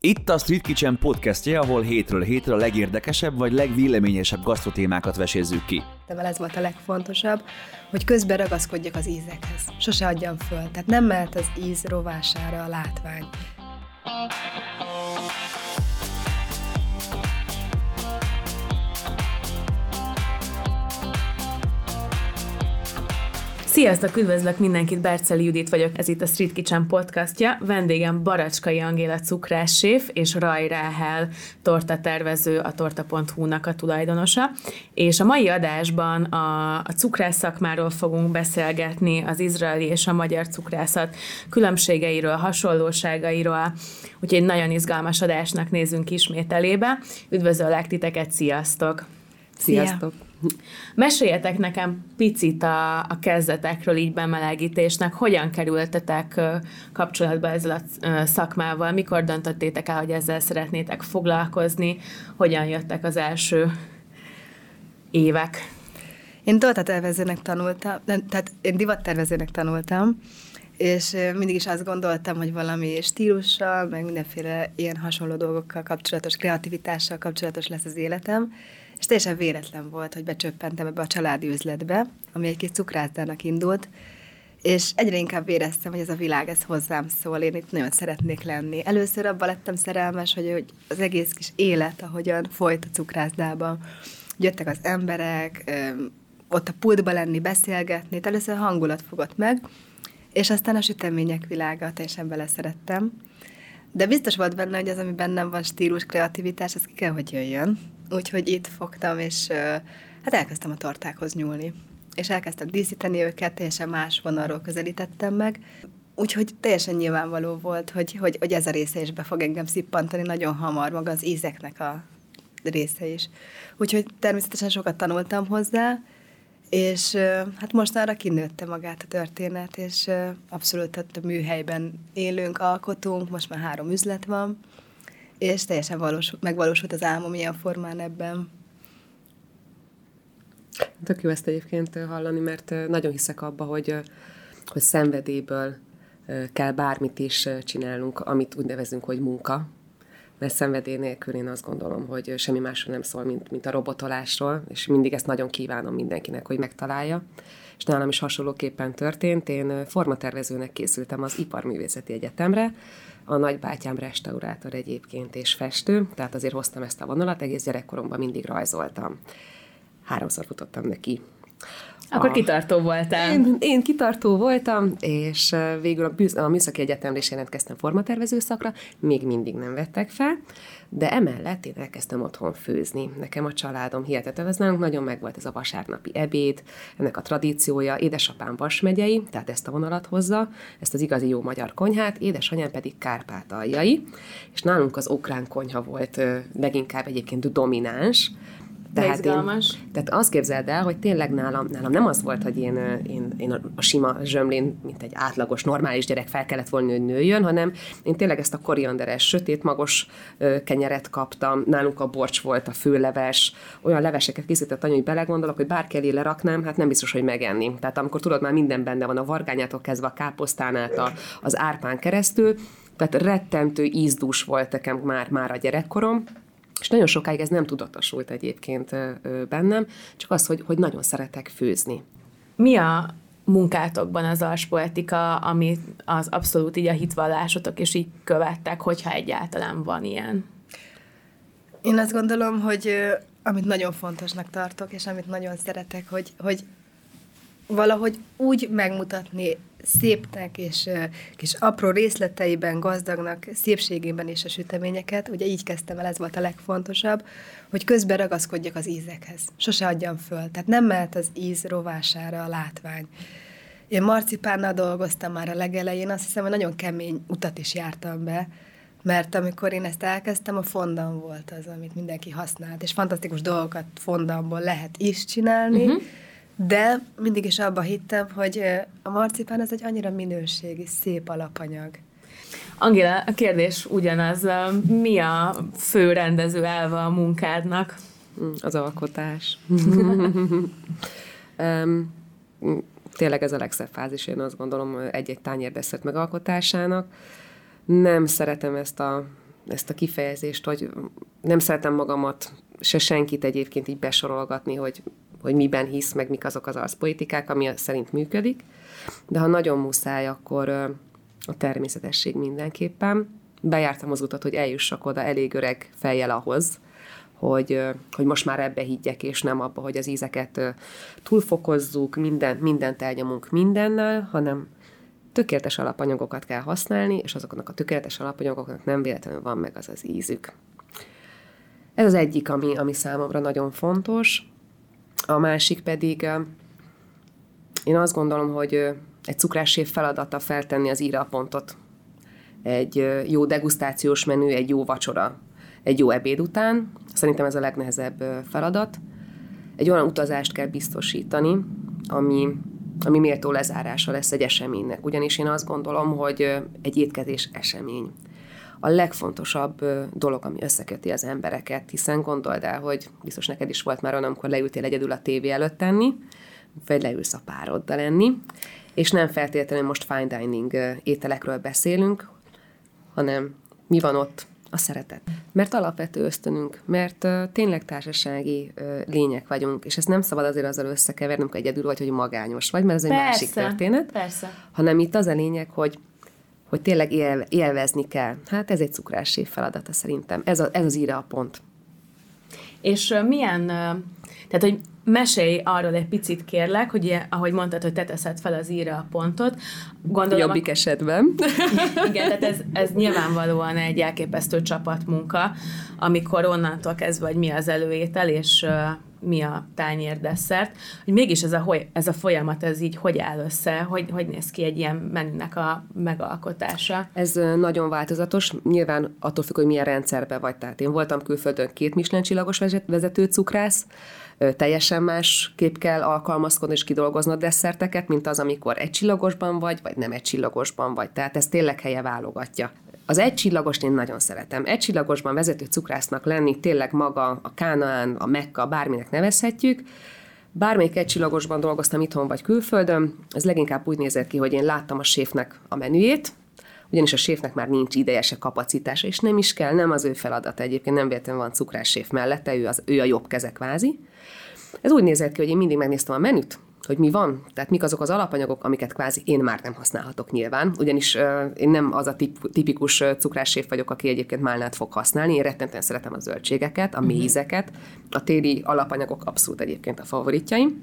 Itt a Street Kitchen podcastje, ahol hétről hétre a legérdekesebb vagy legvéleményesebb gasztrotémákat vesézzük ki. De ez volt a legfontosabb, hogy közben ragaszkodjak az ízekhez. Sose adjam föl. Tehát nem mehet az íz rovására a látvány. Sziasztok, üdvözlök mindenkit, Berceli Judit vagyok, ez itt a Street Kitchen podcastja. Vendégem Baracskai Angéla cukrássséf és Raj Ráhel tortatervező, a torta.hu-nak a tulajdonosa. És a mai adásban a, a cukrász szakmáról fogunk beszélgetni, az izraeli és a magyar cukrászat különbségeiről, hasonlóságairól, úgyhogy nagyon izgalmas adásnak nézünk ismét elébe. Üdvözöllek titeket, sziasztok! Sziasztok! Szia. Meséljetek nekem picit a, a kezdetekről, így bemelegítésnek, hogyan kerültetek kapcsolatba ezzel a szakmával, mikor döntöttétek el, hogy ezzel szeretnétek foglalkozni, hogyan jöttek az első évek? Én tortatervezőnek tanultam, tehát én divattervezőnek tanultam, és mindig is azt gondoltam, hogy valami stílussal, meg mindenféle ilyen hasonló dolgokkal kapcsolatos, kreativitással kapcsolatos lesz az életem, és teljesen véletlen volt, hogy becsöppentem ebbe a családi üzletbe, ami egy kis cukrászdának indult, és egyre inkább éreztem, hogy ez a világ, ez hozzám szól, én itt nagyon szeretnék lenni. Először abban lettem szerelmes, hogy, az egész kis élet, ahogyan folyt a cukrászdában. Jöttek az emberek, ott a pultba lenni, beszélgetni, először hangulat fogott meg, és aztán a sütemények világa, teljesen beleszerettem. De biztos volt benne, hogy az, ami bennem van, stílus, kreativitás, ez ki kell, hogy jöjjön. Úgyhogy itt fogtam, és hát elkezdtem a tortákhoz nyúlni. És elkezdtem díszíteni őket, teljesen más vonalról közelítettem meg. Úgyhogy teljesen nyilvánvaló volt, hogy, hogy, hogy ez a része is be fog engem szippantani nagyon hamar, maga az ízeknek a része is. Úgyhogy természetesen sokat tanultam hozzá, és hát mostanra kinőtte magát a történet, és abszolút a műhelyben élünk, alkotunk, most már három üzlet van, és teljesen valós, megvalósult az álmom ilyen formán ebben. Tök jó ezt egyébként hallani, mert nagyon hiszek abba, hogy, hogy szenvedélyből kell bármit is csinálnunk, amit úgy nevezünk, hogy munka, mert szenvedély nélkül én azt gondolom, hogy semmi másról nem szól, mint, mint a robotolásról, és mindig ezt nagyon kívánom mindenkinek, hogy megtalálja. És nálam is hasonlóképpen történt. Én formatervezőnek készültem az Iparművészeti Egyetemre, a nagybátyám restaurátor egyébként és festő, tehát azért hoztam ezt a vonalat, egész gyerekkoromban mindig rajzoltam. Háromszor futottam neki akkor a... kitartó voltál. Én, én kitartó voltam, és végül a, bűz, a Műszaki Egyetemre is jelentkeztem formatervező szakra, még mindig nem vettek fel, de emellett én elkezdtem otthon főzni. Nekem a családom hihetetlen, ez nálunk nagyon megvolt ez a vasárnapi ebéd, ennek a tradíciója, édesapám vasmegyei, tehát ezt a vonalat hozza, ezt az igazi jó magyar konyhát, édesanyám pedig kárpátaljai, és nálunk az ukrán konyha volt leginkább egyébként domináns, tehát, Én, tehát azt képzeld el, hogy tényleg nálam, nálam nem az volt, hogy én, én, én a sima zsömlén, mint egy átlagos, normális gyerek fel kellett volna, hogy nőjön, hanem én tényleg ezt a korianderes, sötét magos kenyeret kaptam, nálunk a borcs volt, a főleves, olyan leveseket készített anya, hogy belegondolok, hogy bárki elé leraknám, hát nem biztos, hogy megenni. Tehát amikor tudod, már minden benne van, a vargányától kezdve a káposztán át a, az árpán keresztül, tehát rettentő ízdús volt nekem már, már a gyerekkorom, és nagyon sokáig ez nem tudatosult egyébként bennem, csak az, hogy, hogy nagyon szeretek főzni. Mi a munkátokban az alspoetika, ami az abszolút így a hitvallásotok, és így követtek, hogyha egyáltalán van ilyen? Én azt gondolom, hogy amit nagyon fontosnak tartok, és amit nagyon szeretek, hogy, hogy valahogy úgy megmutatni szépnek és kis apró részleteiben, gazdagnak, szépségében is a süteményeket. Ugye így kezdtem el, ez volt a legfontosabb, hogy közben ragaszkodjak az ízekhez. Sose adjam föl. Tehát nem mehet az íz rovására a látvány. Én marcipánnal dolgoztam már a legelején, azt hiszem, hogy nagyon kemény utat is jártam be, mert amikor én ezt elkezdtem, a fondam volt az, amit mindenki használt, és fantasztikus dolgokat fondamból lehet is csinálni, uh-huh de mindig is abba hittem, hogy a marcipán az egy annyira minőségi, szép alapanyag. Angéla, a kérdés ugyanaz. Mi a fő rendező elve a munkádnak? Az alkotás. um, tényleg ez a legszebb fázis, én azt gondolom, egy-egy tányér desszert megalkotásának. Nem szeretem ezt a ezt a kifejezést, hogy nem szeretem magamat, se senkit egyébként így besorolgatni, hogy, hogy miben hisz, meg mik azok az arszpolitikák, ami szerint működik. De ha nagyon muszáj, akkor a természetesség mindenképpen. Bejártam az utat, hogy eljussak oda elég öreg fejjel ahhoz, hogy, hogy most már ebbe higgyek, és nem abba, hogy az ízeket túlfokozzuk, minden, mindent elnyomunk mindennel, hanem tökéletes alapanyagokat kell használni, és azoknak a tökéletes alapanyagoknak nem véletlenül van meg az az ízük. Ez az egyik, ami, ami számomra nagyon fontos. A másik pedig, én azt gondolom, hogy egy cukrásév feladata feltenni az írapontot. Egy jó degustációs menü, egy jó vacsora, egy jó ebéd után. Szerintem ez a legnehezebb feladat. Egy olyan utazást kell biztosítani, ami, ami méltó lezárása lesz egy eseménynek. Ugyanis én azt gondolom, hogy egy étkezés esemény a legfontosabb dolog, ami összeköti az embereket, hiszen gondold el, hogy biztos neked is volt már olyan, amikor leültél egyedül a tévé előtt tenni, vagy leülsz a pároddal lenni, és nem feltétlenül most fine dining ételekről beszélünk, hanem mi van ott a szeretet. Mert alapvető ösztönünk, mert uh, tényleg társasági uh, lények vagyunk, és ezt nem szabad azért azzal összekeverni, amikor egyedül vagy, hogy magányos vagy, mert ez egy persze, másik történet. Persze. Hanem itt az a lényeg, hogy hogy tényleg él, élvezni kell. Hát ez egy cukrássé feladata szerintem. Ez, a, ez az íre a pont. És milyen, tehát hogy mesélj arról egy picit kérlek, hogy ahogy mondtad, hogy te teszed fel az íre a pontot. Gondolom, Jobbik a... esetben. Igen, tehát ez, ez nyilvánvalóan egy elképesztő csapatmunka, amikor onnantól kezdve, hogy mi az előétel, és mi a tányér desszert, hogy mégis ez a, ez a folyamat, ez így hogy áll össze, hogy, hogy néz ki egy ilyen menünek a megalkotása? Ez nagyon változatos, nyilván attól függ, hogy milyen rendszerben vagy. Tehát én voltam külföldön két Michelin csillagos vezető cukrász, teljesen más kép kell alkalmazkodni és kidolgoznod desszerteket, mint az, amikor egy csillagosban vagy, vagy nem egy csillagosban vagy. Tehát ez tényleg helye válogatja. Az egy csillagost én nagyon szeretem. Egy csillagosban vezető cukrásznak lenni tényleg maga a Kánaán, a Mekka, bárminek nevezhetjük, Bármelyik egy csillagosban dolgoztam itthon vagy külföldön, ez leginkább úgy nézett ki, hogy én láttam a séfnek a menüjét, ugyanis a séfnek már nincs ideje se kapacitása, és nem is kell, nem az ő feladata egyébként, nem véletlenül van cukrás séf mellette, ő, az, ő a jobb kezek kvázi. Ez úgy nézett ki, hogy én mindig megnéztem a menüt, hogy mi van, tehát mik azok az alapanyagok, amiket kvázi én már nem használhatok nyilván, ugyanis uh, én nem az a tip, tipikus cukrásség vagyok, aki egyébként málnát fog használni, én rettentően szeretem a zöldségeket, a uh-huh. mézeket, a téli alapanyagok abszolút egyébként a favoritjaim,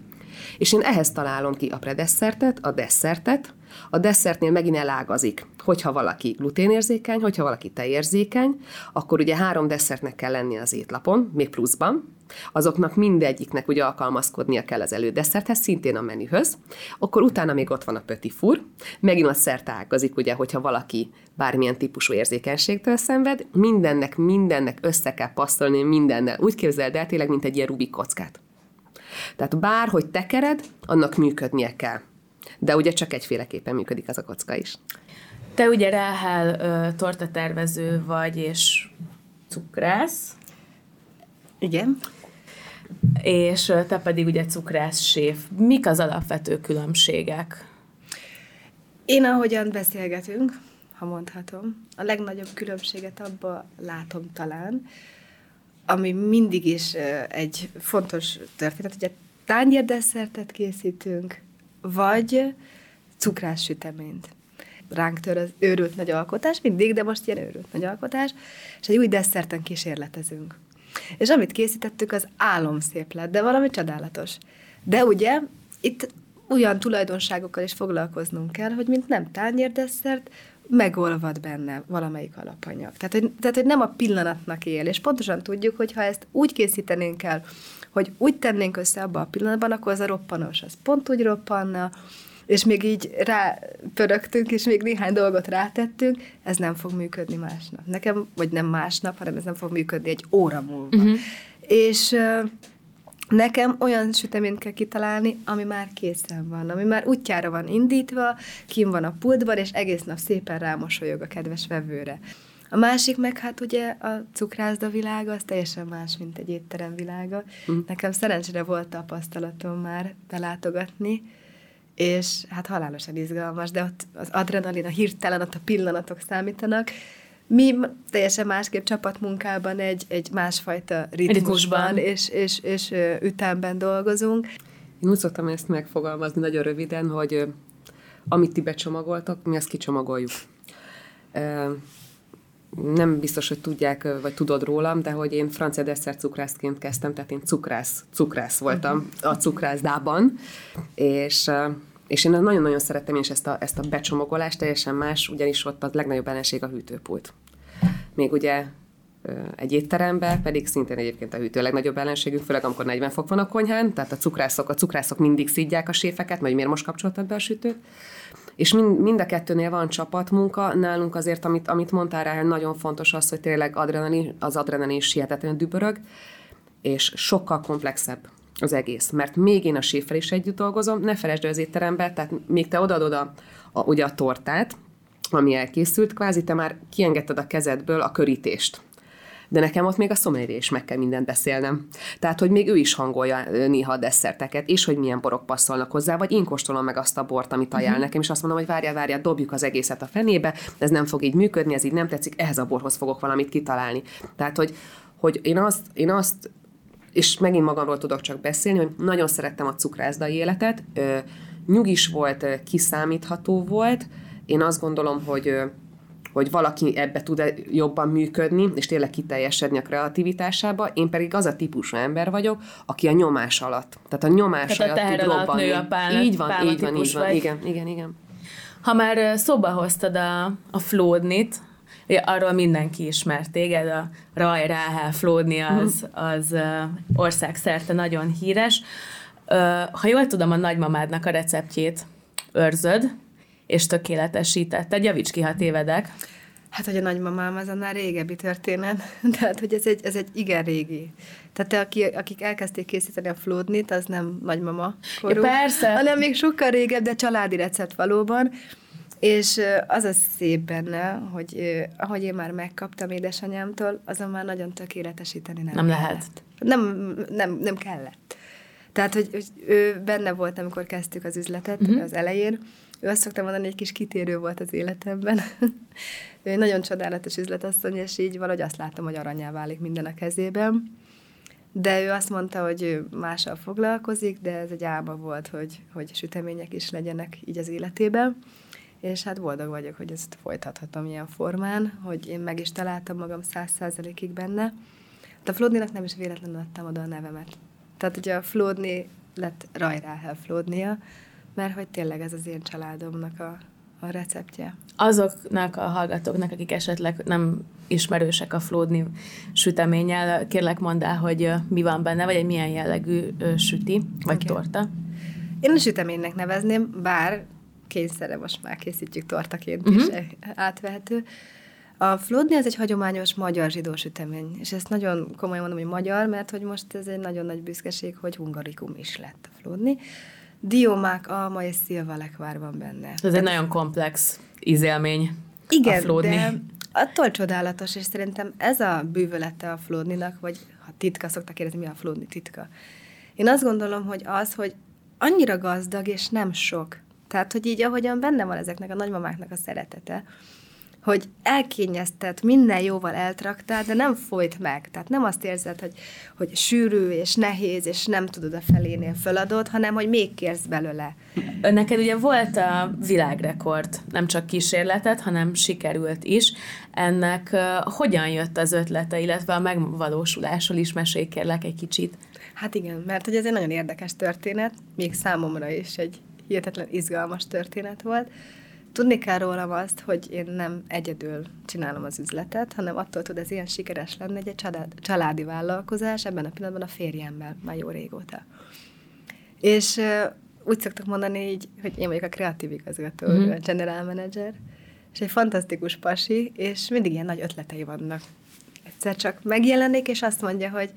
és én ehhez találom ki a predesszertet, a desszertet, a desszertnél megint elágazik, hogyha valaki gluténérzékeny, hogyha valaki tejérzékeny, akkor ugye három desszertnek kell lenni az étlapon, még pluszban, azoknak mindegyiknek ugye alkalmazkodnia kell az elődesszerthez, szintén a menühöz, akkor utána még ott van a petit four, megint a szert ágazik, ugye, hogyha valaki bármilyen típusú érzékenységtől szenved, mindennek, mindennek össze kell passzolni mindennel. Úgy képzeld el tényleg, mint egy ilyen Rubik kockát. Tehát bárhogy tekered, annak működnie kell. De ugye csak egyféleképpen működik az a kocka is. Te ugye Ráhel tortatervező vagy, és cukrász. Igen. És te pedig ugye cukrász séf. Mik az alapvető különbségek? Én ahogyan beszélgetünk, ha mondhatom, a legnagyobb különbséget abba látom talán, ami mindig is egy fontos történet, hogy a tányérdesszertet készítünk, vagy cukrás süteményt. Ránk tör az őrült nagy alkotás, mindig, de most ilyen őrült nagy alkotás, és egy új desszerten kísérletezünk. És amit készítettük, az álomszép lett, de valami csodálatos. De ugye itt olyan tulajdonságokkal is foglalkoznunk kell, hogy mint nem tányérdesszert, megolvad benne valamelyik alapanyag. Tehát hogy, tehát, hogy nem a pillanatnak él, és pontosan tudjuk, hogy ha ezt úgy készítenénk el, hogy úgy tennénk össze abban a pillanatban, akkor az a roppanos, az pont úgy roppanna, és még így rápörögtünk, és még néhány dolgot rátettünk, ez nem fog működni másnap. Nekem, vagy nem másnap, hanem ez nem fog működni egy óra múlva. Uh-huh. És Nekem olyan süteményt kell kitalálni, ami már készen van, ami már útjára van indítva, kim van a pultban, és egész nap szépen rámosolyog a kedves vevőre. A másik meg hát ugye a cukrászda világa, az teljesen más, mint egy étterem világa. Mm. Nekem szerencsére volt tapasztalatom már belátogatni, és hát halálosan izgalmas, de ott az adrenalin, a hirtelen, ott a pillanatok számítanak, mi teljesen másképp csapatmunkában egy, egy másfajta ritmusban, ritmusban. És, és, és ütemben dolgozunk. Én úgy szoktam ezt megfogalmazni nagyon röviden, hogy amit ti becsomagoltak, mi ezt kicsomagoljuk. Nem biztos, hogy tudják, vagy tudod rólam, de hogy én francia desszert cukrászként kezdtem, tehát én cukrász, cukrász voltam a cukrászdában, és és én nagyon-nagyon szerettem is ezt a, ezt a becsomagolást, teljesen más, ugyanis ott a legnagyobb ellenség a hűtőpult. Még ugye egy étterembe, pedig szintén egyébként a hűtő a legnagyobb ellenségünk, főleg amikor 40 fok van a konyhán, tehát a cukrászok, a cukrászok mindig szidják a séfeket, vagy miért most kapcsoltad be a sütőt. És mind, mind a kettőnél van csapatmunka, nálunk azért, amit, amit mondtál rá, nagyon fontos az, hogy tényleg adrenalin, az adrenalin is hihetetlenül dübörög, és sokkal komplexebb az egész. Mert még én a séffel is együtt dolgozom, ne felejtsd az étterembe, tehát még te odaadod a, a, ugye a tortát, ami elkészült, kvázi te már kiengedted a kezedből a körítést. De nekem ott még a szomelier is meg kell mindent beszélnem. Tehát, hogy még ő is hangolja néha a desszerteket, és hogy milyen borok passzolnak hozzá, vagy én kóstolom meg azt a bort, amit ajánl uh-huh. nekem, és azt mondom, hogy várjál, várjál, dobjuk az egészet a fenébe, ez nem fog így működni, ez így nem tetszik, ehhez a borhoz fogok valamit kitalálni. Tehát, hogy, hogy én azt, én azt és megint magamról tudok csak beszélni, hogy nagyon szerettem a cukrászdai életet, nyugis volt, kiszámítható volt, én azt gondolom, hogy hogy valaki ebbe tud jobban működni, és tényleg kiteljesedni a kreativitásába, én pedig az a típusú ember vagyok, aki a nyomás alatt. Tehát a nyomás Tehát alatt a tud robbanni. Nő a pálna, így van, így van, így van. Vagy. Igen, igen, igen. Ha már szóba hoztad a, a flódnit, arról mindenki ismert téged, a Raj Ráhel Flódni az, az országszerte nagyon híres. Ha jól tudom, a nagymamádnak a receptjét őrzöd, és tökéletesítetted. Javíts ki, ha tévedek. Hát, hogy a nagymamám az annál régebbi történet, tehát, hogy ez egy, ez egy igen régi. Tehát te, aki, akik elkezdték készíteni a flódnit, az nem nagymama korú, ja, persze. hanem még sokkal régebb, de családi recept valóban. És az a szép benne, hogy ahogy én már megkaptam édesanyámtól, azon már nagyon tökéletesíteni nem, nem lehet. lehet. Nem, nem, nem kellett. Tehát, hogy, hogy ő benne volt, amikor kezdtük az üzletet uh-huh. az elején. Ő azt szoktam mondani, hogy egy kis kitérő volt az életemben. ő egy nagyon csodálatos üzletasszony, és így valahogy azt látom, hogy aranyá válik minden a kezében. De ő azt mondta, hogy ő mással foglalkozik, de ez egy álma volt, hogy, hogy sütemények is legyenek így az életében és hát boldog vagyok, hogy ezt folytathatom ilyen formán, hogy én meg is találtam magam száz százalékig benne. Hát a Flódninak nem is véletlenül adtam oda a nevemet. Tehát ugye a Flódni lett Rajráhel Flódnia, mert hogy tényleg ez az én családomnak a, a receptje. Azoknak a hallgatóknak, akik esetleg nem ismerősek a Flódni süteménnyel, kérlek mondd el, hogy mi van benne, vagy egy milyen jellegű süti, vagy okay. torta. Én a süteménynek nevezném, bár kényszerre most már készítjük tortaként uh-huh. is átvehető. A flódni az egy hagyományos magyar zsidó sütemény, és ezt nagyon komolyan mondom, hogy magyar, mert hogy most ez egy nagyon nagy büszkeség, hogy hungarikum is lett a flódni. Diómák, alma és szilvalekvár van benne. Ez Tehát, egy nagyon komplex ízélmény igen, a flódni. de attól csodálatos, és szerintem ez a bűvölete a flódninak, vagy ha titka, szoktak kérdezni, mi a flódni titka. Én azt gondolom, hogy az, hogy annyira gazdag, és nem sok. Tehát, hogy így ahogyan benne van ezeknek a nagymamáknak a szeretete, hogy elkényeztet, minden jóval eltraktál, de nem folyt meg. Tehát nem azt érzed, hogy, hogy sűrű és nehéz, és nem tudod a felénél föladod, hanem hogy még kérsz belőle. Neked ugye volt a világrekord, nem csak kísérletet, hanem sikerült is. Ennek uh, hogyan jött az ötlete, illetve a megvalósulásról is mesélj kérlek egy kicsit. Hát igen, mert hogy ez egy nagyon érdekes történet, még számomra is egy hihetetlen izgalmas történet volt. Tudni kell rólam azt, hogy én nem egyedül csinálom az üzletet, hanem attól tud ez ilyen sikeres lenni, egy család, családi vállalkozás, ebben a pillanatban a férjemmel már jó régóta. És úgy szoktak mondani így, hogy én vagyok a kreatív igazgató, mm-hmm. a general manager, és egy fantasztikus pasi, és mindig ilyen nagy ötletei vannak. Egyszer csak megjelenik, és azt mondja, hogy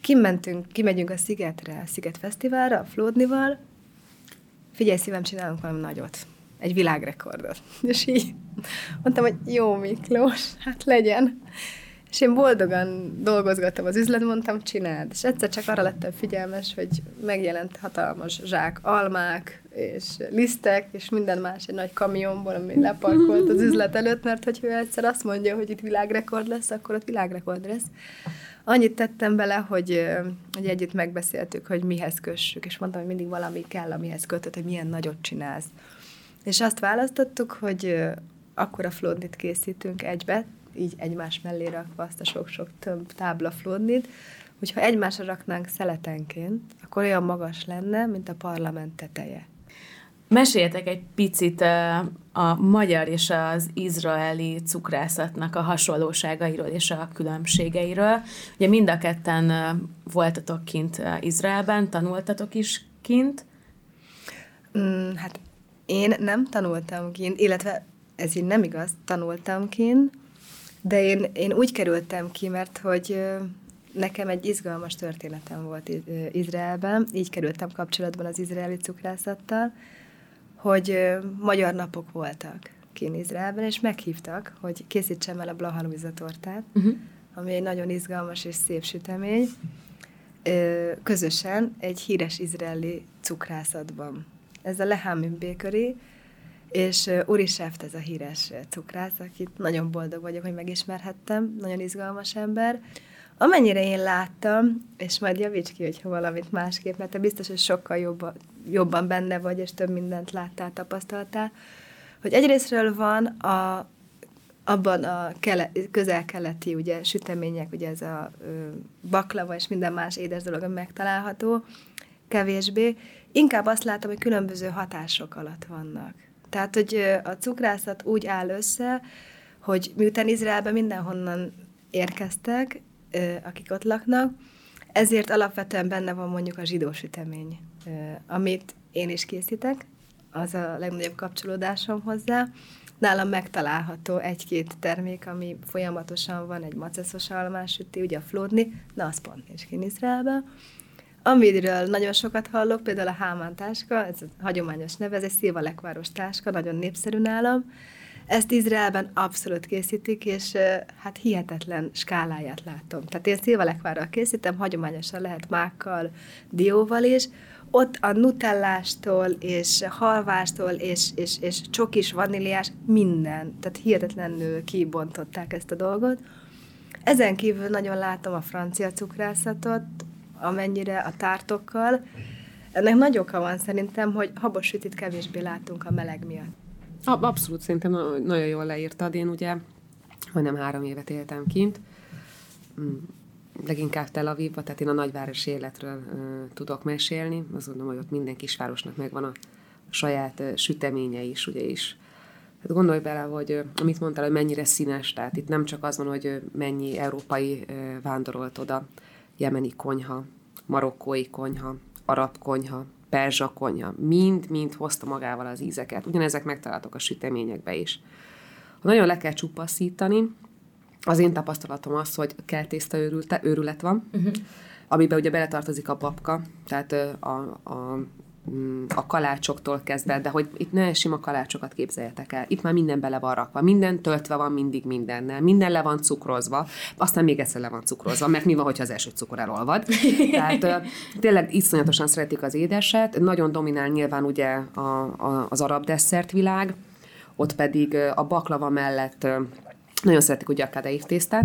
kimentünk, kimegyünk a Szigetre, a Sziget Fesztiválra, a Flódnival, figyelj szívem, csinálunk valami nagyot. Egy világrekordot. És így mondtam, hogy jó Miklós, hát legyen. És én boldogan dolgozgattam az üzlet, mondtam, csináld. És egyszer csak arra lettem figyelmes, hogy megjelent hatalmas zsák almák, és lisztek, és minden más egy nagy kamionból, ami leparkolt az üzlet előtt, mert hogy ő egyszer azt mondja, hogy itt világrekord lesz, akkor ott világrekord lesz. Annyit tettem bele, hogy, hogy együtt megbeszéltük, hogy mihez kössük, és mondtam, hogy mindig valami kell, amihez kötött, hogy milyen nagyot csinálsz. És azt választottuk, hogy akkor a flódnit készítünk egybe, így egymás mellé rakva azt a sok-sok több tábla flódnit, hogyha egymásra raknánk szeletenként, akkor olyan magas lenne, mint a parlament teteje. Meséljetek egy picit a magyar és az izraeli cukrászatnak a hasonlóságairól és a különbségeiről. Ugye mind a ketten voltatok kint Izraelben, tanultatok is kint. Mm, hát én nem tanultam kint, illetve ez így nem igaz, tanultam kint, de én, én úgy kerültem ki, mert hogy nekem egy izgalmas történetem volt Izraelben, így kerültem kapcsolatban az izraeli cukrászattal, hogy magyar napok voltak kint Izraelben, és meghívtak, hogy készítsem el a Blahanuiza tortát, uh-huh. ami egy nagyon izgalmas és szép sütemény, közösen egy híres izraeli cukrászatban. Ez a Lehamim Bakery, és Uri Seft ez a híres cukrász, akit nagyon boldog vagyok, hogy megismerhettem, nagyon izgalmas ember. Amennyire én láttam, és majd javíts ki, hogyha valamit másképp, mert te biztos, hogy sokkal jobban, jobban benne vagy, és több mindent láttál, tapasztaltál, hogy egyrésztről van a, abban a kele, közel-keleti ugye, sütemények, ugye ez a ö, baklava és minden más édes dolog, ami megtalálható, kevésbé. Inkább azt látom, hogy különböző hatások alatt vannak. Tehát, hogy a cukrászat úgy áll össze, hogy miután Izraelben mindenhonnan érkeztek, akik ott laknak, ezért alapvetően benne van mondjuk a zsidó sütemény, amit én is készítek, az a legnagyobb kapcsolódásom hozzá. Nálam megtalálható egy-két termék, ami folyamatosan van, egy maceszos almás süti, ugye a flódni, na az pont nincs ki Izraelben. Amiről nagyon sokat hallok, például a Hámán táska, ez a hagyományos neve, ez egy szilvalekváros táska, nagyon népszerű nálam. Ezt Izraelben abszolút készítik, és hát hihetetlen skáláját látom. Tehát én szilvalekvárral készítem, hagyományosan lehet mákkal, dióval is, ott a nutellástól, és halvástól, és, és, és csokis, vaníliás, minden. Tehát hihetetlenül kibontották ezt a dolgot. Ezen kívül nagyon látom a francia cukrászatot, amennyire a tártokkal. Ennek nagy oka van szerintem, hogy habos sütit kevésbé látunk a meleg miatt. Abszolút, szerintem nagyon jól leírtad. Én ugye majdnem három évet éltem kint, mm, leginkább Tel Avivba, tehát én a nagyvárosi életről tudok mesélni. Azt gondolom, hogy ott minden kisvárosnak megvan a saját süteménye is, ugye is. Hát gondolj bele, hogy amit mondtál, hogy mennyire színes, tehát itt nem csak az van, hogy mennyi európai uh, vándorolt oda, jemeni konyha, marokkói konyha, arab konyha, perzsa konyha, mind-mind hozta magával az ízeket. Ugyanezek megtaláltok a süteményekbe is. Ha nagyon le kell csupaszítani, az én tapasztalatom az, hogy kell tészta őrülte, őrület van, uh-huh. amiben ugye beletartozik a babka, tehát a, a a kalácsoktól kezdve, de hogy itt ne sima kalácsokat képzeljetek el. Itt már minden bele van rakva, minden töltve van mindig mindennel, minden le van cukrozva, aztán még egyszer le van cukrozva, mert mi van, hogyha az első cukor elolvad. Tehát tényleg iszonyatosan szeretik az édeset, nagyon dominál nyilván ugye a, a, az arab desszertvilág, ott pedig a baklava mellett nagyon szeretik ugye a kadeif tésztát,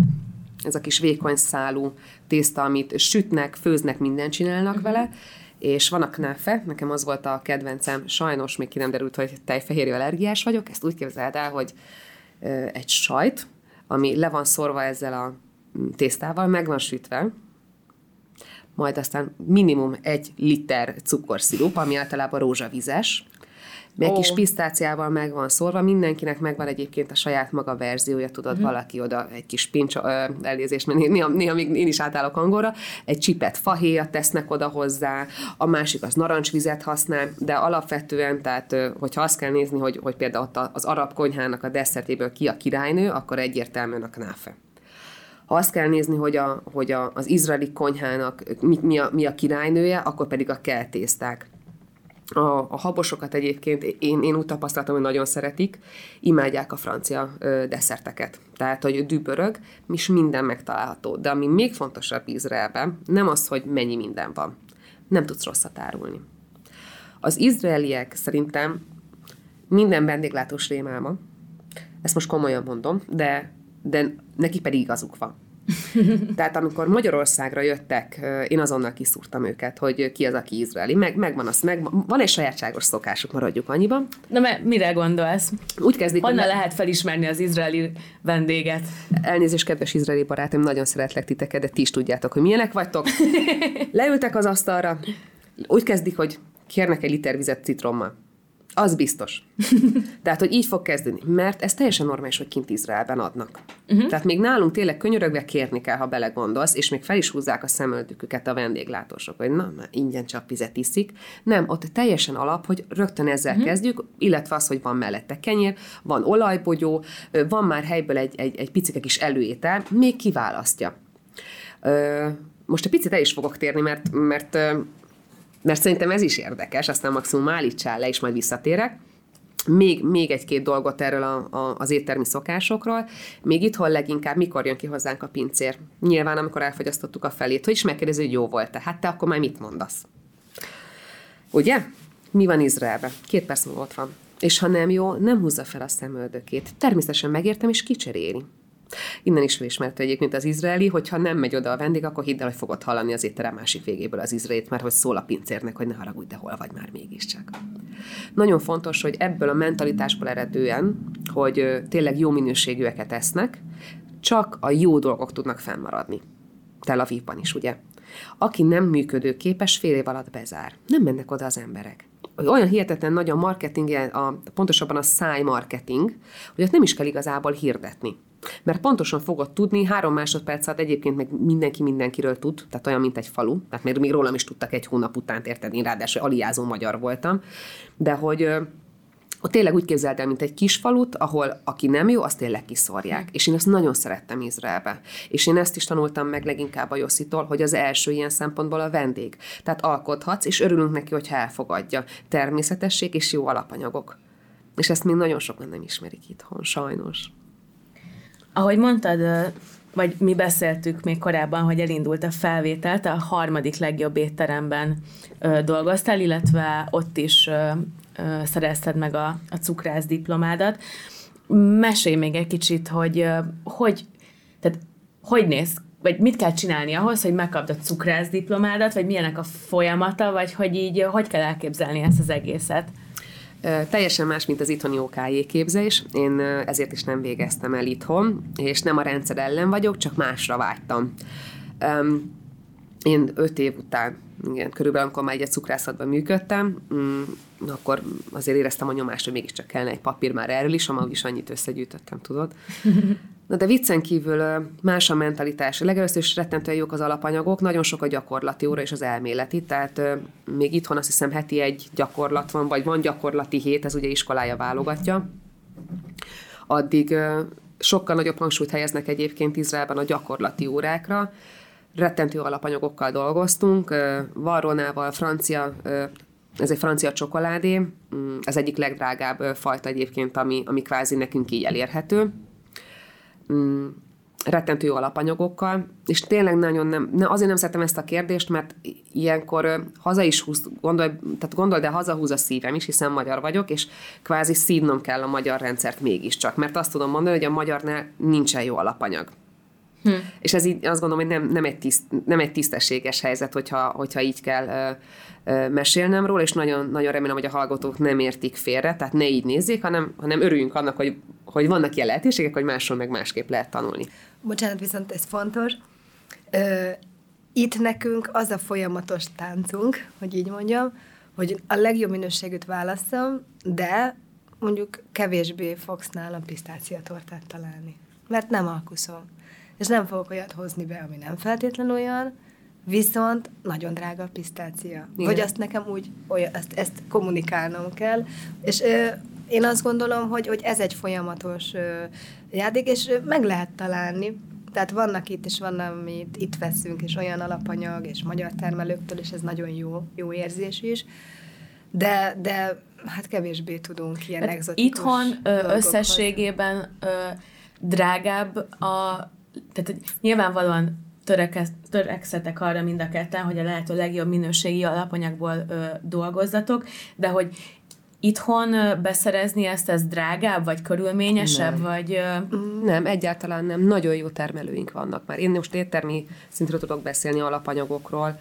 ez a kis vékony szálú tészta, amit sütnek, főznek, mindent csinálnak uh-huh. vele, és van a knáfe, nekem az volt a kedvencem, sajnos még ki nem derült, hogy tejfehérű allergiás vagyok, ezt úgy képzeld el, hogy egy sajt, ami le van szorva ezzel a mm, tésztával, meg van sütve, majd aztán minimum egy liter cukorszirup, ami általában rózsavizes, meg oh. kis pisztáciával meg van szórva, mindenkinek megvan egyébként a saját maga verziója, tudod, uh-huh. valaki oda egy kis pincs, elnézést, mert néha, néha még én is átállok angolra, egy csipet fahéjat tesznek oda hozzá, a másik az narancsvizet használ, de alapvetően, tehát hogyha azt kell nézni, hogy, hogy például ott az arab konyhának a desszertéből ki a királynő, akkor egyértelműen a knáfe. Ha azt kell nézni, hogy, a, hogy a, az izraeli konyhának mi, mi, a, mi a királynője, akkor pedig a keltészták A, a habosokat egyébként én, én úgy tapasztaltam, hogy nagyon szeretik, imádják a francia ö, desszerteket. Tehát, hogy dübörög, és minden megtalálható. De ami még fontosabb Izraelben, nem az, hogy mennyi minden van. Nem tudsz rosszat árulni. Az izraeliek szerintem minden vendéglátós rémálma, ezt most komolyan mondom, de, de neki pedig igazuk van. Tehát amikor Magyarországra jöttek, én azonnal kiszúrtam őket, hogy ki az, aki izraeli. Meg, megvan az, meg, van egy sajátságos szokásuk, maradjuk annyiban. Na, mert mire gondolsz? Úgy kezdik, Honnan hogy lehet felismerni az izraeli vendéget? Elnézést, kedves izraeli barátom, nagyon szeretlek titeket, de ti is tudjátok, hogy milyenek vagytok. Leültek az asztalra, úgy kezdik, hogy kérnek egy liter vizet citrommal. Az biztos. Tehát, hogy így fog kezdeni. Mert ez teljesen normális, hogy kint Izraelben adnak. Uh-huh. Tehát még nálunk tényleg könyörögve kérni kell, ha belegondolsz, és még fel is húzzák a szemöldüküket a vendéglátósok, hogy na, már ingyen csak vizet iszik. Nem, ott teljesen alap, hogy rögtön ezzel uh-huh. kezdjük, illetve az, hogy van mellette kenyér, van olajbogyó, van már helyből egy, egy, egy picike kis előétel, még kiválasztja. Most egy picit el is fogok térni, mert, mert mert szerintem ez is érdekes, aztán maximum állítsál le, és majd visszatérek. Még, még egy-két dolgot erről a, a, az éttermi szokásokról. Még itthon leginkább mikor jön ki hozzánk a pincér? Nyilván, amikor elfogyasztottuk a felét, hogy is megkérdezi, hogy jó volt-e. Hát te akkor már mit mondasz? Ugye? Mi van Izraelben? Két perc múlva ott van. És ha nem jó, nem húzza fel a szemöldökét. Természetesen megértem, és kicseréli. Innen is felismerte egyébként az izraeli, hogyha nem megy oda a vendég, akkor hidd el, hogy fogod hallani az étterem másik végéből az izraelit, mert hogy szól a pincérnek, hogy ne haragudj, de hol vagy már mégiscsak. Nagyon fontos, hogy ebből a mentalitásból eredően, hogy tényleg jó minőségűeket esznek, csak a jó dolgok tudnak fennmaradni. Tel Avivban is, ugye? Aki nem működőképes, fél év alatt bezár. Nem mennek oda az emberek olyan hihetetlen nagy a marketing, a, pontosabban a száj marketing, hogy ott nem is kell igazából hirdetni. Mert pontosan fogod tudni, három másodperc alatt egyébként meg mindenki mindenkiről tud, tehát olyan, mint egy falu, tehát még, még rólam is tudtak egy hónap után, érted, én ráadásul aliázó magyar voltam, de hogy ott tényleg úgy képzeld el, mint egy kis falut, ahol aki nem jó, azt tényleg kiszorják. És én ezt nagyon szerettem Izraelbe. És én ezt is tanultam meg leginkább a Josszitól, hogy az első ilyen szempontból a vendég. Tehát alkothatsz, és örülünk neki, hogyha elfogadja. Természetesség és jó alapanyagok. És ezt még nagyon sokan nem ismerik itthon, sajnos. Ahogy mondtad, vagy mi beszéltük még korábban, hogy elindult a felvétel, te a harmadik legjobb étteremben dolgoztál, illetve ott is szerezted meg a, a cukrász diplomádat. Mesélj még egy kicsit, hogy hogy, tehát hogy néz, vagy mit kell csinálni ahhoz, hogy megkapd a cukrász diplomádat, vagy milyenek a folyamata, vagy hogy így hogy kell elképzelni ezt az egészet? Teljesen más, mint az itthoni OKJ képzés. Én ezért is nem végeztem el itthon, és nem a rendszer ellen vagyok, csak másra vágytam. Én öt év után, igen, körülbelül amikor már egy cukrászatban működtem, mm, akkor azért éreztem a nyomást, hogy mégiscsak kellene egy papír már erről is, amúgy is annyit összegyűjtöttem, tudod. Na de viccen kívül más a mentalitás. Legelőször is rettentően jók az alapanyagok, nagyon sok a gyakorlati óra és az elméleti, tehát még itthon azt hiszem heti egy gyakorlat van, vagy van gyakorlati hét, ez ugye iskolája válogatja. Addig sokkal nagyobb hangsúlyt helyeznek egyébként Izraelben a gyakorlati órákra, rettentő alapanyagokkal dolgoztunk, varronával, francia, ez egy francia csokoládé, mm, az egyik legdrágább fajta egyébként, ami, ami kvázi nekünk így elérhető. Mm, rettentő jó alapanyagokkal, és tényleg nagyon nem, ne, azért nem szeretem ezt a kérdést, mert ilyenkor haza is húz, gondolj, tehát gondolj, de hazahúz a szívem is, hiszen magyar vagyok, és kvázi szívnom kell a magyar rendszert mégiscsak, mert azt tudom mondani, hogy a magyarnál nincsen jó alapanyag. Hm. És ez így azt gondolom, hogy nem, nem, egy, tiszt, nem egy tisztességes helyzet, hogyha, hogyha így kell ö, ö, mesélnem róla, és nagyon, nagyon remélem, hogy a hallgatók nem értik félre, tehát ne így nézzék, hanem, hanem örüljünk annak, hogy, hogy vannak ilyen lehetőségek, hogy máshol meg másképp lehet tanulni. Bocsánat, viszont ez fontos. Ö, itt nekünk az a folyamatos táncunk, hogy így mondjam, hogy a legjobb minőségűt válaszom, de mondjuk kevésbé fogsz nálam pisztáciatortát találni. Mert nem alkuszom és nem fogok olyat hozni be, ami nem feltétlenül olyan, viszont nagyon drága a pisztácia. Igen. Vagy azt nekem úgy, olyan, ezt, ezt kommunikálnom kell, és ö, én azt gondolom, hogy, hogy ez egy folyamatos ö, játék, és ö, meg lehet találni. Tehát vannak itt, és van, amit itt veszünk, és olyan alapanyag, és magyar termelőktől, és ez nagyon jó, jó érzés is. de, de hát kevésbé tudunk ilyen hát exotikus Itthon ö, összességében ö, drágább a, tehát nyilvánvalóan törekez, törekszetek arra mind a ketten, hogy a lehető legjobb minőségi alapanyagból ö, dolgozzatok, de hogy itthon beszerezni ezt, ez drágább, vagy körülményesebb, nem. vagy... Nem, egyáltalán nem. Nagyon jó termelőink vannak már. Én most éttermi szintről tudok beszélni alapanyagokról,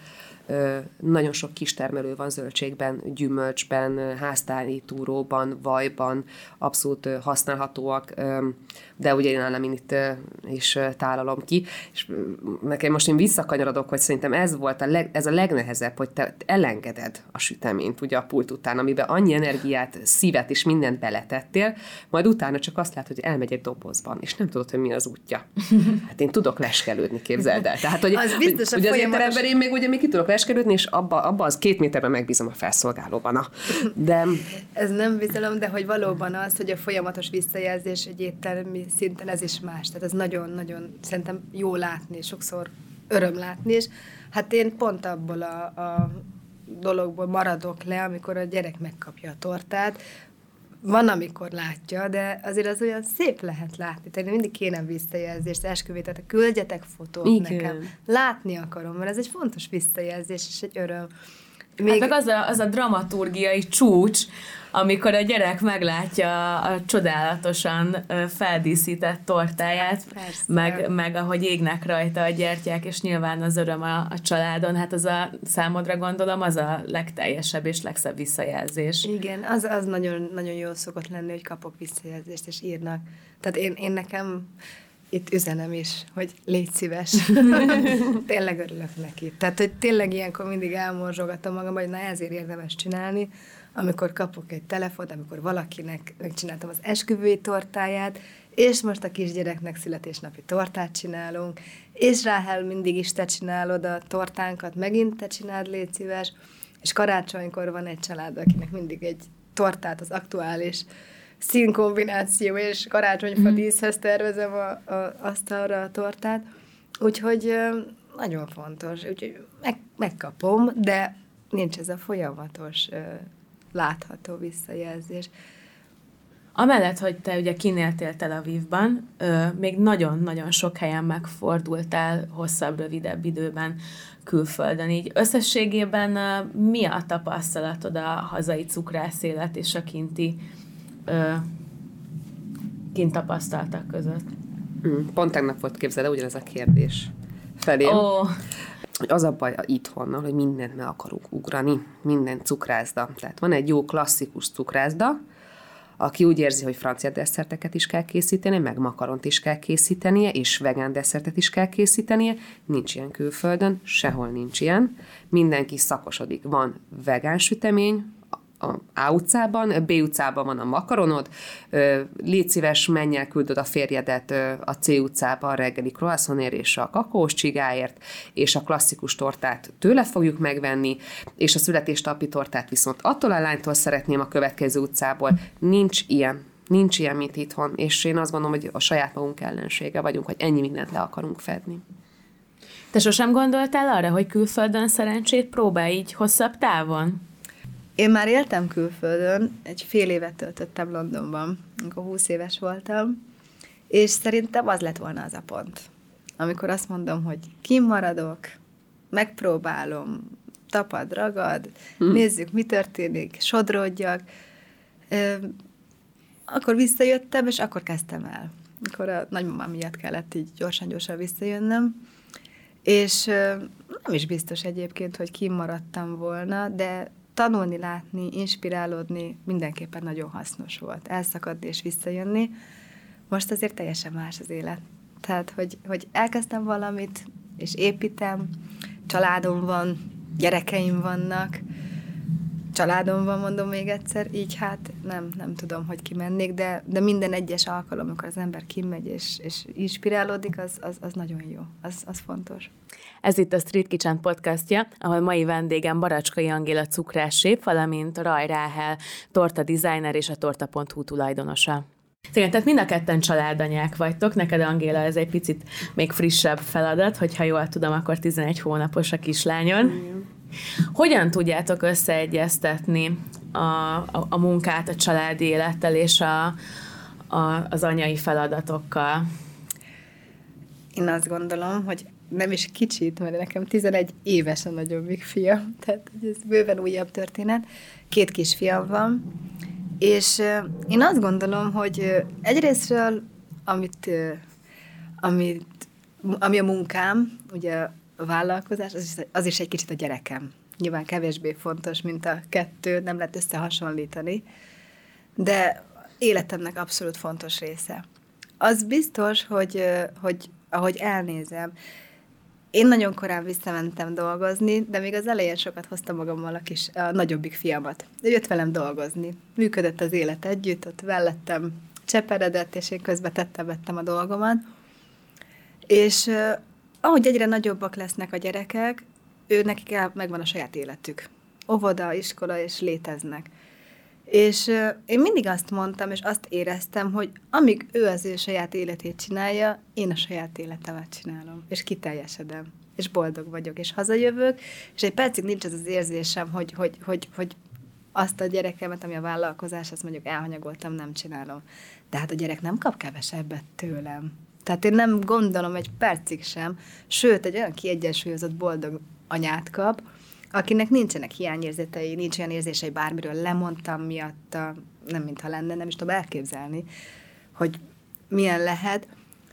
nagyon sok kistermelő van zöldségben, gyümölcsben, háztári túróban, vajban, abszolút használhatóak, de ugye én nálam én itt is tálalom ki, és nekem most én visszakanyarodok, hogy szerintem ez volt a, leg, ez a legnehezebb, hogy te elengeded a süteményt ugye a pult után, amiben annyi energiát, szívet és mindent beletettél, majd utána csak azt látod, hogy elmegy egy dobozban, és nem tudod, hogy mi az útja. Hát én tudok leskelődni, képzeld el. Tehát, hogy, az biztos, hogy, hogy az folyamatos... én még ugye még ki tudok leskelődni, és abba, abba az két méterben megbízom a felszolgálóban. De... Ez nem bizalom, de hogy valóban az, hogy a folyamatos visszajelzés egy éttermi szinten ez is más. Tehát ez nagyon-nagyon szerintem jó látni, sokszor öröm látni, és hát én pont abból a, a dologból maradok le, amikor a gyerek megkapja a tortát, van, amikor látja, de azért az olyan szép lehet látni. Tehát mindig kéne visszajelzést, esküvét, tehát küldjetek fotót Igen. nekem. Látni akarom, mert ez egy fontos visszajelzés, és egy öröm. Még... Hát meg az a, az a dramaturgiai csúcs, amikor a gyerek meglátja a csodálatosan feldíszített tortáját, Persze. meg, meg ahogy égnek rajta a gyertyák, és nyilván az öröm a, a családon, hát az a számodra gondolom az a legteljesebb és legszebb visszajelzés. Igen, az, az nagyon, nagyon jó szokott lenni, hogy kapok visszajelzést, és írnak. Tehát én, én nekem itt üzenem is, hogy légy szíves. tényleg örülök neki. Tehát, hogy tényleg ilyenkor mindig elmorzsogatom magam, hogy na ezért érdemes csinálni, amikor kapok egy telefont, amikor valakinek megcsináltam az esküvői tortáját, és most a kisgyereknek születésnapi tortát csinálunk, és Ráhel mindig is te csinálod a tortánkat, megint te csináld, légy szíves, és karácsonykor van egy család, akinek mindig egy tortát az aktuális színkombináció és karácsonyfa mm. díszhez tervezem a, a, asztalra a tortát, úgyhogy nagyon fontos, úgyhogy meg, megkapom, de nincs ez a folyamatos látható visszajelzés. Amellett, hogy te ugye kinéltél Tel Avivban, még nagyon-nagyon sok helyen megfordultál hosszabb, rövidebb időben külföldön. Így összességében mi a tapasztalatod a hazai cukrász élet és a kinti kint tapasztaltak között? Hmm, pont tegnap volt képzeld, ugyanez a kérdés felém. Oh az a baj itthonnal, hogy mindent meg akarunk ugrani, minden cukrászda. Tehát van egy jó klasszikus cukrászda, aki úgy érzi, hogy francia desszerteket is kell készíteni, meg makaront is kell készítenie, és vegán desszertet is kell készítenie. Nincs ilyen külföldön, sehol nincs ilyen. Mindenki szakosodik. Van vegán sütemény, a A utcában, B utcában van a makaronod, légy szíves, menj el, küldöd a férjedet a C utcába a reggeli croissantért és a kakaós csigáért, és a klasszikus tortát tőle fogjuk megvenni, és a születésnapi tortát viszont attól a lánytól szeretném a következő utcából. Nincs ilyen. Nincs ilyen, mint itthon, és én azt gondolom, hogy a saját magunk ellensége vagyunk, hogy ennyi mindent le akarunk fedni. Te sosem gondoltál arra, hogy külföldön szerencsét próbálj így hosszabb távon? Én már éltem külföldön, egy fél évet töltöttem Londonban, amikor 20 éves voltam, és szerintem az lett volna az a pont, amikor azt mondom, hogy kimaradok, megpróbálom, tapad, ragad, hmm. nézzük, mi történik, sodródjak. Akkor visszajöttem, és akkor kezdtem el. Akkor a nagymamám miatt kellett így gyorsan-gyorsan visszajönnöm. És nem is biztos egyébként, hogy kimaradtam volna, de tanulni, látni, inspirálódni mindenképpen nagyon hasznos volt. Elszakadni és visszajönni. Most azért teljesen más az élet. Tehát, hogy, hogy elkezdtem valamit, és építem, családom van, gyerekeim vannak, családom van, mondom még egyszer, így hát nem, nem tudom, hogy kimennék, de, de minden egyes alkalom, amikor az ember kimegy és, és inspirálódik, az, az, az nagyon jó, az, az fontos. Ez itt a Street Kitchen podcastja, ahol mai vendégem Baracskai Angéla cukrássép, valamint Raj Ráhel, torta designer és a torta.hu tulajdonosa. Igen, tehát mind a ketten családanyák vagytok. Neked, Angéla, ez egy picit még frissebb feladat, hogyha jól tudom, akkor 11 hónapos a kislányon. Igen. Hogyan tudjátok összeegyeztetni a, a, a munkát a családi élettel és a, a, az anyai feladatokkal? Én azt gondolom, hogy nem is kicsit, mert nekem 11 éves a nagyobbik fia, tehát ez bőven újabb történet. Két kisfiam van, és én azt gondolom, hogy egyrésztről, amit, amit, ami a munkám, ugye vállalkozás, az is, az is egy kicsit a gyerekem. Nyilván kevésbé fontos, mint a kettő, nem lehet összehasonlítani, de életemnek abszolút fontos része. Az biztos, hogy, hogy ahogy elnézem, én nagyon korán visszamentem dolgozni, de még az elején sokat hoztam magammal a, kis, a nagyobbik fiamat. Ő jött velem dolgozni. Működött az élet együtt, ott vellettem cseperedett, és én közben tettem, a dolgomat. És ahogy egyre nagyobbak lesznek a gyerekek, ő nekik el, megvan a saját életük. Óvoda, iskola, és léteznek. És én mindig azt mondtam, és azt éreztem, hogy amíg ő az ő saját életét csinálja, én a saját életemet csinálom, és kiteljesedem, és boldog vagyok, és hazajövök, és egy percig nincs az az érzésem, hogy, hogy, hogy, hogy azt a gyerekemet, ami a vállalkozás, azt mondjuk elhanyagoltam, nem csinálom. De hát a gyerek nem kap kevesebbet tőlem. Tehát én nem gondolom egy percig sem, sőt, egy olyan kiegyensúlyozott boldog anyát kap, akinek nincsenek hiányérzetei, nincs olyan érzései, bármiről lemondtam miatta, nem mintha lenne, nem is tudom elképzelni, hogy milyen lehet,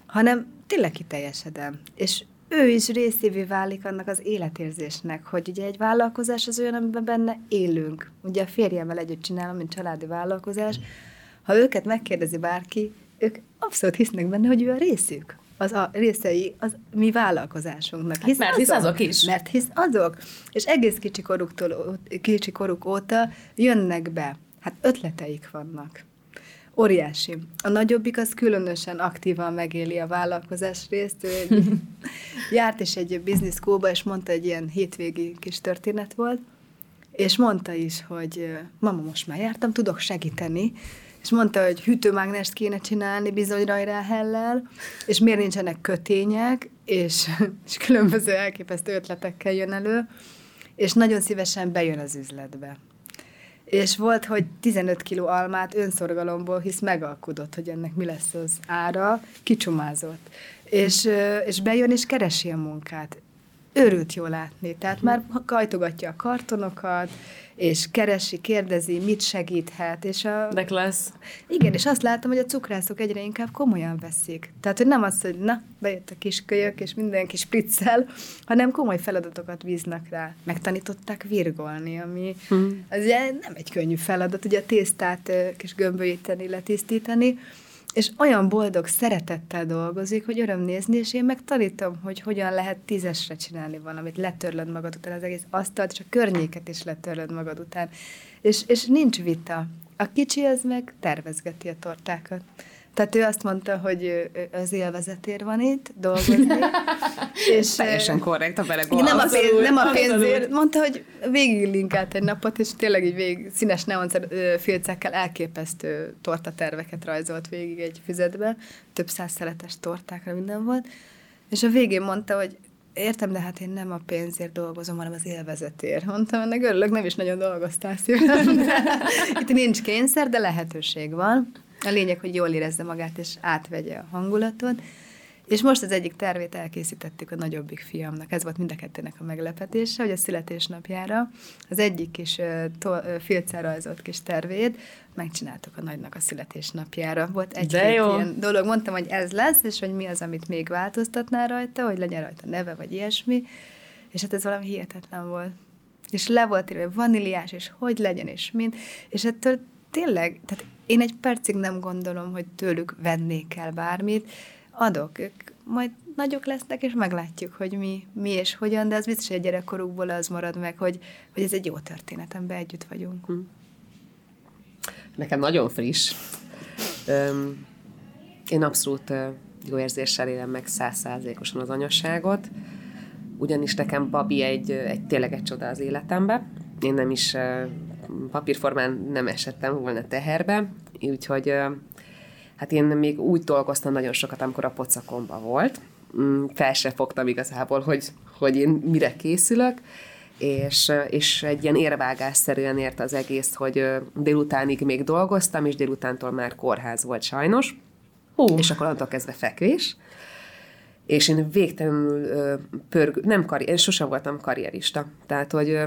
hanem tényleg kiteljesedem. És ő is részévé válik annak az életérzésnek, hogy ugye egy vállalkozás az olyan, amiben benne élünk. Ugye a férjemmel együtt csinálom, mint családi vállalkozás. Ha őket megkérdezi bárki, ők abszolút hisznek benne, hogy ő a részük az a részei az mi vállalkozásunknak. Hisz hát mert hisz azok is. Mert hisz azok. És egész kicsi, koruktól, kicsi koruk óta jönnek be. Hát ötleteik vannak. Óriási. A nagyobbik az különösen aktívan megéli a vállalkozás részt. Ő egy, járt is egy business schoolba, és mondta, egy ilyen hétvégi kis történet volt, és mondta is, hogy mama, most már jártam, tudok segíteni, és mondta, hogy hűtőmágnest kéne csinálni bizony rajráhellel, és miért nincsenek kötények, és, és különböző elképesztő ötletekkel jön elő, és nagyon szívesen bejön az üzletbe. És volt, hogy 15 kiló almát önszorgalomból, hisz megalkudott, hogy ennek mi lesz az ára, kicsumázott. És, és bejön és keresi a munkát. Örült jól látni. Tehát már kajtogatja a kartonokat, és keresi, kérdezi, mit segíthet. És a... De klassz. Igen, és azt látom, hogy a cukrászok egyre inkább komolyan veszik. Tehát, hogy nem az, hogy na, bejött a kiskölyök, és mindenki spriccel, hanem komoly feladatokat bíznak rá. Megtanították virgolni, ami hmm. az nem egy könnyű feladat, ugye a tésztát kis gömbölyíteni, letisztítani, és olyan boldog szeretettel dolgozik, hogy öröm nézni, és én meg tanítom, hogy hogyan lehet tízesre csinálni valamit, letörlöd magad után az egész asztalt, és a környéket is letörlöd magad után. És, és nincs vita. A kicsi az meg tervezgeti a tortákat. Tehát ő azt mondta, hogy az élvezetér van itt, dolgozni. és Teljesen korrekt a bele nem a, pénz, nem a pénzért. Mondta, hogy végig linkált egy napot, és tényleg így végig színes neonfilcekkel elképesztő tortaterveket rajzolt végig egy füzetbe. Több száz szeletes tortákra minden volt. És a végén mondta, hogy értem, de hát én nem a pénzért dolgozom, hanem az élvezetért. Mondtam, ennek örülök, nem is nagyon dolgoztál szívem. Itt nincs kényszer, de lehetőség van. A lényeg, hogy jól érezze magát, és átvegye a hangulatot. És most az egyik tervét elkészítettük a nagyobbik fiamnak. Ez volt mind a kettőnek a meglepetése, hogy a születésnapjára az egyik kis filccel rajzolt kis tervét megcsináltuk a nagynak a születésnapjára. Volt egy ilyen dolog, mondtam, hogy ez lesz, és hogy mi az, amit még változtatnál rajta, hogy legyen rajta neve, vagy ilyesmi. És hát ez valami hihetetlen volt. És le volt írva, vaníliás, és hogy legyen, és mind. És ettől tényleg, tehát én egy percig nem gondolom, hogy tőlük vennék el bármit, adok, ők majd nagyok lesznek, és meglátjuk, hogy mi, mi és hogyan, de az biztos, hogy a gyerekkorukból az marad meg, hogy, hogy ez egy jó történet, amiben együtt vagyunk. Hm. Nekem nagyon friss. Öm, én abszolút jó érzéssel élem meg százszázalékosan az anyasságot, ugyanis nekem Babi egy, egy tényleg egy csoda az életembe. Én nem is papírformán nem esettem volna teherbe, úgyhogy hát én még úgy dolgoztam nagyon sokat, amikor a pocakomba volt. Mm, fel se fogtam igazából, hogy, hogy én mire készülök, és, és egy ilyen érvágásszerűen ért az egész, hogy délutánig még dolgoztam, és délutántól már kórház volt sajnos. Hú. És akkor onnantól kezdve fekvés. És én végtelenül pörgő, nem karrier, én sosem voltam karrierista. Tehát, hogy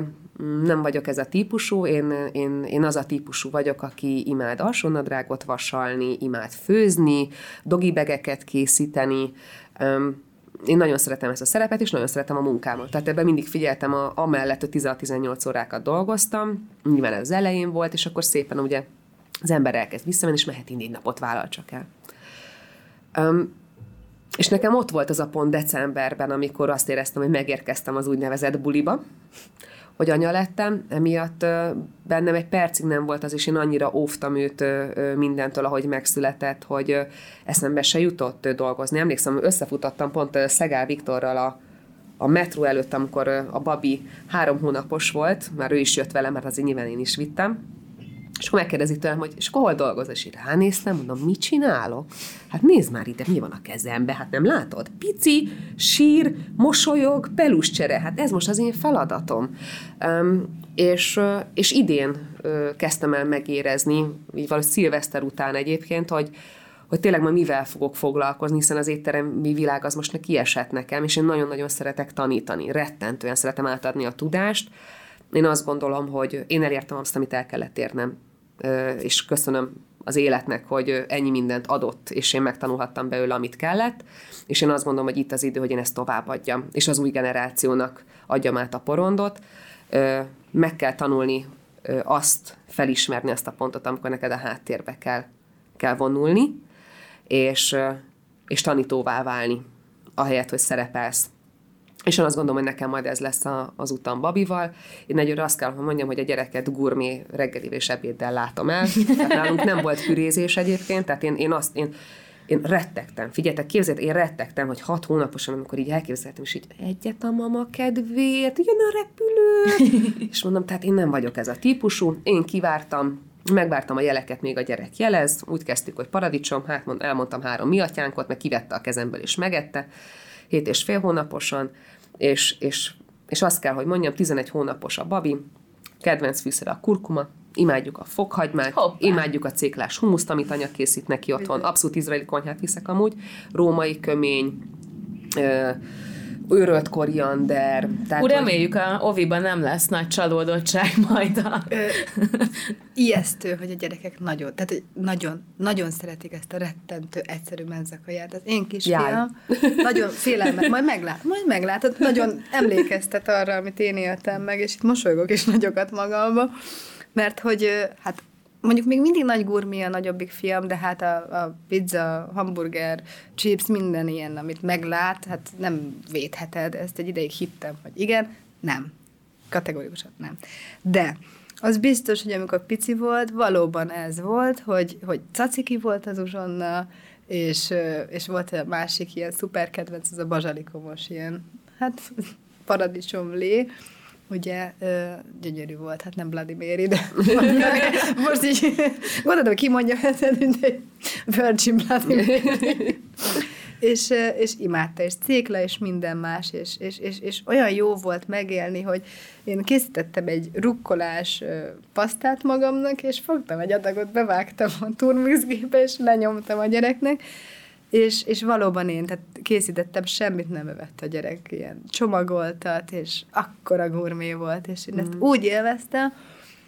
nem vagyok ez a típusú, én, én, én az a típusú vagyok, aki imád alsónadrágot vasalni, imád főzni, dogibegeket készíteni, én nagyon szeretem ezt a szerepet, és nagyon szeretem a munkámat. Tehát ebben mindig figyeltem, a, amellett, hogy 16-18 órákat dolgoztam, nyilván ez az elején volt, és akkor szépen ugye az ember elkezd visszamenni, és mehet négy napot vállal csak el. És nekem ott volt az a pont decemberben, amikor azt éreztem, hogy megérkeztem az úgynevezett buliba, hogy anya lettem, emiatt bennem egy percig nem volt az, és én annyira óvtam őt mindentől, ahogy megszületett, hogy eszembe se jutott dolgozni. Emlékszem, összefutottam pont Szegál Viktorral a, a metró előtt, amikor a babi három hónapos volt, már ő is jött vele, mert azért nyilván én is vittem, és akkor megkérdezi tőlem, hogy és hol dolgoz? És így ránéztem, mondom, mit csinálok? Hát nézd már ide, mi van a kezembe, hát nem látod? Pici, sír, mosolyog, peluscsere, hát ez most az én feladatom. Um, és, és idén kezdtem el megérezni, így valahogy szilveszter után egyébként, hogy, hogy tényleg ma mivel fogok foglalkozni, hiszen az étteremi világ az most ne kiesett nekem, és én nagyon-nagyon szeretek tanítani, rettentően szeretem átadni a tudást. Én azt gondolom, hogy én elértem azt, amit el kellett érnem és köszönöm az életnek, hogy ennyi mindent adott, és én megtanulhattam belőle, amit kellett, és én azt gondolom, hogy itt az idő, hogy én ezt továbbadjam, és az új generációnak adjam át a porondot. Meg kell tanulni azt, felismerni azt a pontot, amikor neked a háttérbe kell, kell vonulni, és, és tanítóvá válni, ahelyett, hogy szerepelsz és én azt gondolom, hogy nekem majd ez lesz a, az utam Babival. Én egyre azt kell, hogy mondjam, hogy a gyereket gurmé reggeli és ebéddel látom el. Tehát nálunk nem volt kürézés egyébként, tehát én, én azt, én, én rettegtem. Figyeljetek, képzeljétek, én rettegtem, hogy hat hónaposan, amikor így elképzeltem, és így egyet a mama kedvéért, jön a repülő. és mondom, tehát én nem vagyok ez a típusú. Én kivártam, megvártam a jeleket, még a gyerek jelez. Úgy kezdtük, hogy paradicsom, hát mond, elmondtam három miatyánkot, meg kivette a kezemből és megette. Hét és fél hónaposan és, és, és azt kell, hogy mondjam, 11 hónapos a babi, kedvenc fűszer a kurkuma, imádjuk a fokhagymát, Hoppá. imádjuk a céklás humuszt, amit anya készít neki otthon. Abszolút izraeli konyhát viszek amúgy. Római kömény, őrölt koriander. Tehát, Úgy reméljük, a oviban nem lesz nagy csalódottság majd a... Ö, ijesztő, hogy a gyerekek nagyon, tehát nagyon, nagyon szeretik ezt a rettentő, egyszerű menzakaját. Az én kisfiam nagyon félelmet, majd meglát, majd meglátod, nagyon emlékeztet arra, amit én éltem meg, és itt mosolygok is nagyokat magamba, mert hogy hát mondjuk még mindig nagy gurmi a nagyobbik fiam, de hát a, a pizza, hamburger, chips, minden ilyen, amit meglát, hát nem védheted. Ezt egy ideig hittem, hogy igen, nem. Kategorikusan nem. De az biztos, hogy amikor pici volt, valóban ez volt, hogy, hogy caciki volt az uzsonna, és, és volt a másik ilyen szuper kedvenc, az a bazsalikomos ilyen, hát lé, ugye ö, gyönyörű volt, hát nem Mary, de most így gondolom, ki mondja ezt, mint egy Virgin Mary. és, és imádta, és cékla, és minden más, és, és, és, és olyan jó volt megélni, hogy én készítettem egy rukkolás pasztát magamnak, és fogtam egy adagot, bevágtam a turmixgébe, és lenyomtam a gyereknek, és, és valóban én, tehát készítettem, semmit nem evett a gyerek, ilyen csomagoltat, és akkora gurmé volt, és én ezt mm. úgy élveztem,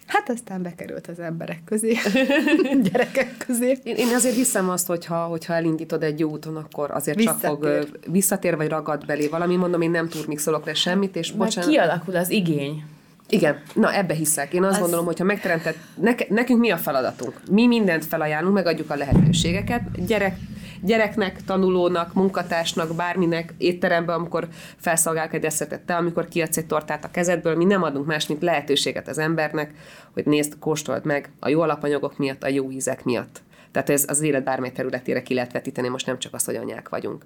Hát aztán bekerült az emberek közé, gyerekek közé. Én, én azért hiszem azt, hogyha, hogyha elindítod egy jó úton, akkor azért visszatér. csak fog visszatér, vagy ragad belé valami. Mondom, én nem turmixolok le semmit, és bocsánat. kialakul az igény. Igen, na ebbe hiszek. Én azt az... gondolom, hogyha megteremtett, neke, nekünk mi a feladatunk? Mi mindent felajánlunk, megadjuk a lehetőségeket. Gyerek gyereknek, tanulónak, munkatársnak, bárminek étteremben, amikor felszolgálok egy desszertet, te, amikor kiadsz egy tortát a kezedből, mi nem adunk más, mint lehetőséget az embernek, hogy nézd, kóstold meg a jó alapanyagok miatt, a jó ízek miatt. Tehát ez az élet bármely területére ki lehet vetíteni, most nem csak az, hogy anyák vagyunk.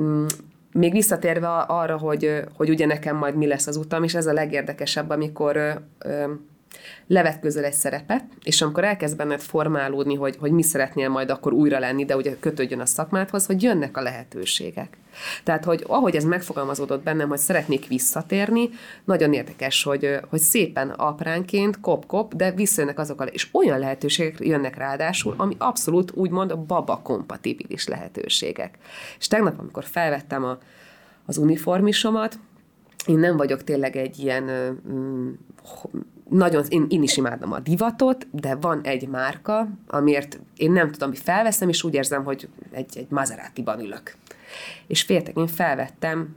Mm, még visszatérve arra, hogy, hogy ugye nekem majd mi lesz az utam, és ez a legérdekesebb, amikor levetközöl egy szerepet, és amikor elkezd benned formálódni, hogy, hogy mi szeretnél majd akkor újra lenni, de ugye kötődjön a szakmádhoz, hogy jönnek a lehetőségek. Tehát, hogy ahogy ez megfogalmazódott bennem, hogy szeretnék visszatérni, nagyon érdekes, hogy, hogy szépen apránként, kop-kop, de visszajönnek azok a, és olyan lehetőségek jönnek ráadásul, ami abszolút úgymond baba kompatibilis lehetőségek. És tegnap, amikor felvettem a, az uniformisomat, én nem vagyok tényleg egy ilyen nagyon, én, én is imádom a divatot, de van egy márka, amiért én nem tudom, hogy felveszem, és úgy érzem, hogy egy, egy Maserati-ban ülök. És féltek, én felvettem,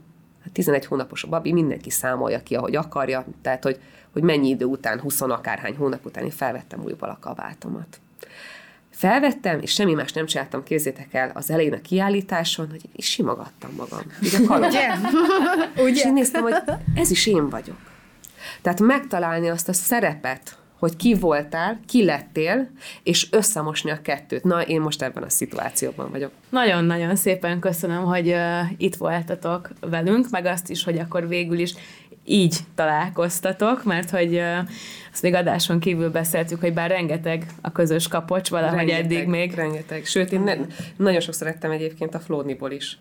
11 hát hónapos a babi, mindenki számolja ki, ahogy akarja, tehát, hogy, hogy mennyi idő után, 20 akárhány hónap után én felvettem újból a kabátomat. Felvettem, és semmi más nem csináltam, kézzétek el, az elején a kiállításon, hogy is simogattam magam. Ugye? Ugye? És én néztem, hogy ez is én vagyok. Tehát megtalálni azt a szerepet, hogy ki voltál, ki lettél, és összemosni a kettőt. Na, én most ebben a szituációban vagyok. Nagyon-nagyon szépen köszönöm, hogy uh, itt voltatok velünk, meg azt is, hogy akkor végül is így találkoztatok, mert hogy uh, azt még adáson kívül beszéltük, hogy bár rengeteg a közös kapocs, valahogy rengeteg, eddig még. Rengeteg. Sőt, én ne, nagyon sokszor ettem egyébként a Flódniból is.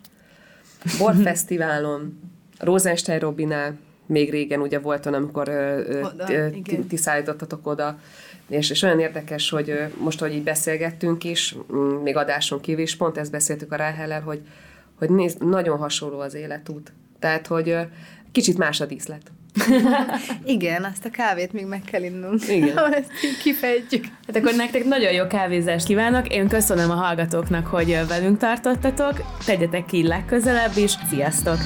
Borfesztiválon, Rosenstein Robinál, még régen ugye volt olyan, amikor ti, szállítottatok oda, és, és olyan érdekes, hogy most, hogy így beszélgettünk is, még adáson kívül is, pont ezt beszéltük a Ráhellel, hogy, hogy néz, nagyon hasonló az életút. Tehát, hogy kicsit más a díszlet. Igen, azt a kávét még meg kell innunk. Igen. ezt kifejtjük. Hát akkor nektek nagyon jó kávézást kívánok. Én köszönöm a hallgatóknak, hogy velünk tartottatok. Tegyetek ki legközelebb is. Sziasztok!